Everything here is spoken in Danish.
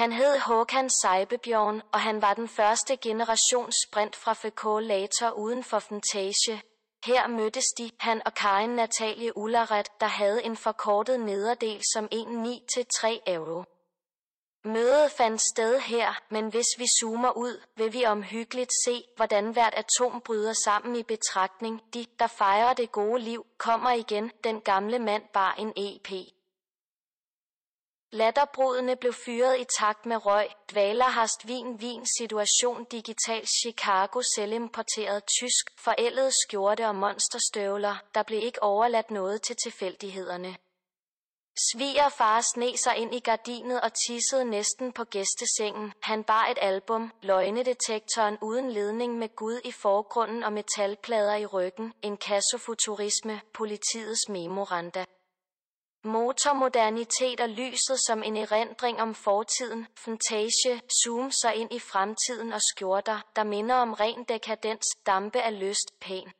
Han hed Håkan Seibebjørn, og han var den første generations sprint fra FK Later uden for Fantage. Her mødtes de, han og Karin Natalie Ullaret, der havde en forkortet nederdel som 1,9 til 3 euro. Mødet fandt sted her, men hvis vi zoomer ud, vil vi omhyggeligt se, hvordan hvert atom bryder sammen i betragtning. De, der fejrer det gode liv, kommer igen, den gamle mand bar en EP. Latterbrudene blev fyret i takt med røg, dvalerhast vin vin situation digital Chicago selvimporteret tysk, forældet skjorte og monsterstøvler, der blev ikke overladt noget til tilfældighederne. Svigerfar sne sig ind i gardinet og tissede næsten på gæstesengen. Han bar et album, løgnedetektoren uden ledning med Gud i forgrunden og metalplader i ryggen, en kassofuturisme, politiets memoranda. Motormodernitet og lyset som en erindring om fortiden, fantage, zoom sig ind i fremtiden og skjorter, der minder om ren dekadens, dampe af lyst, pæn.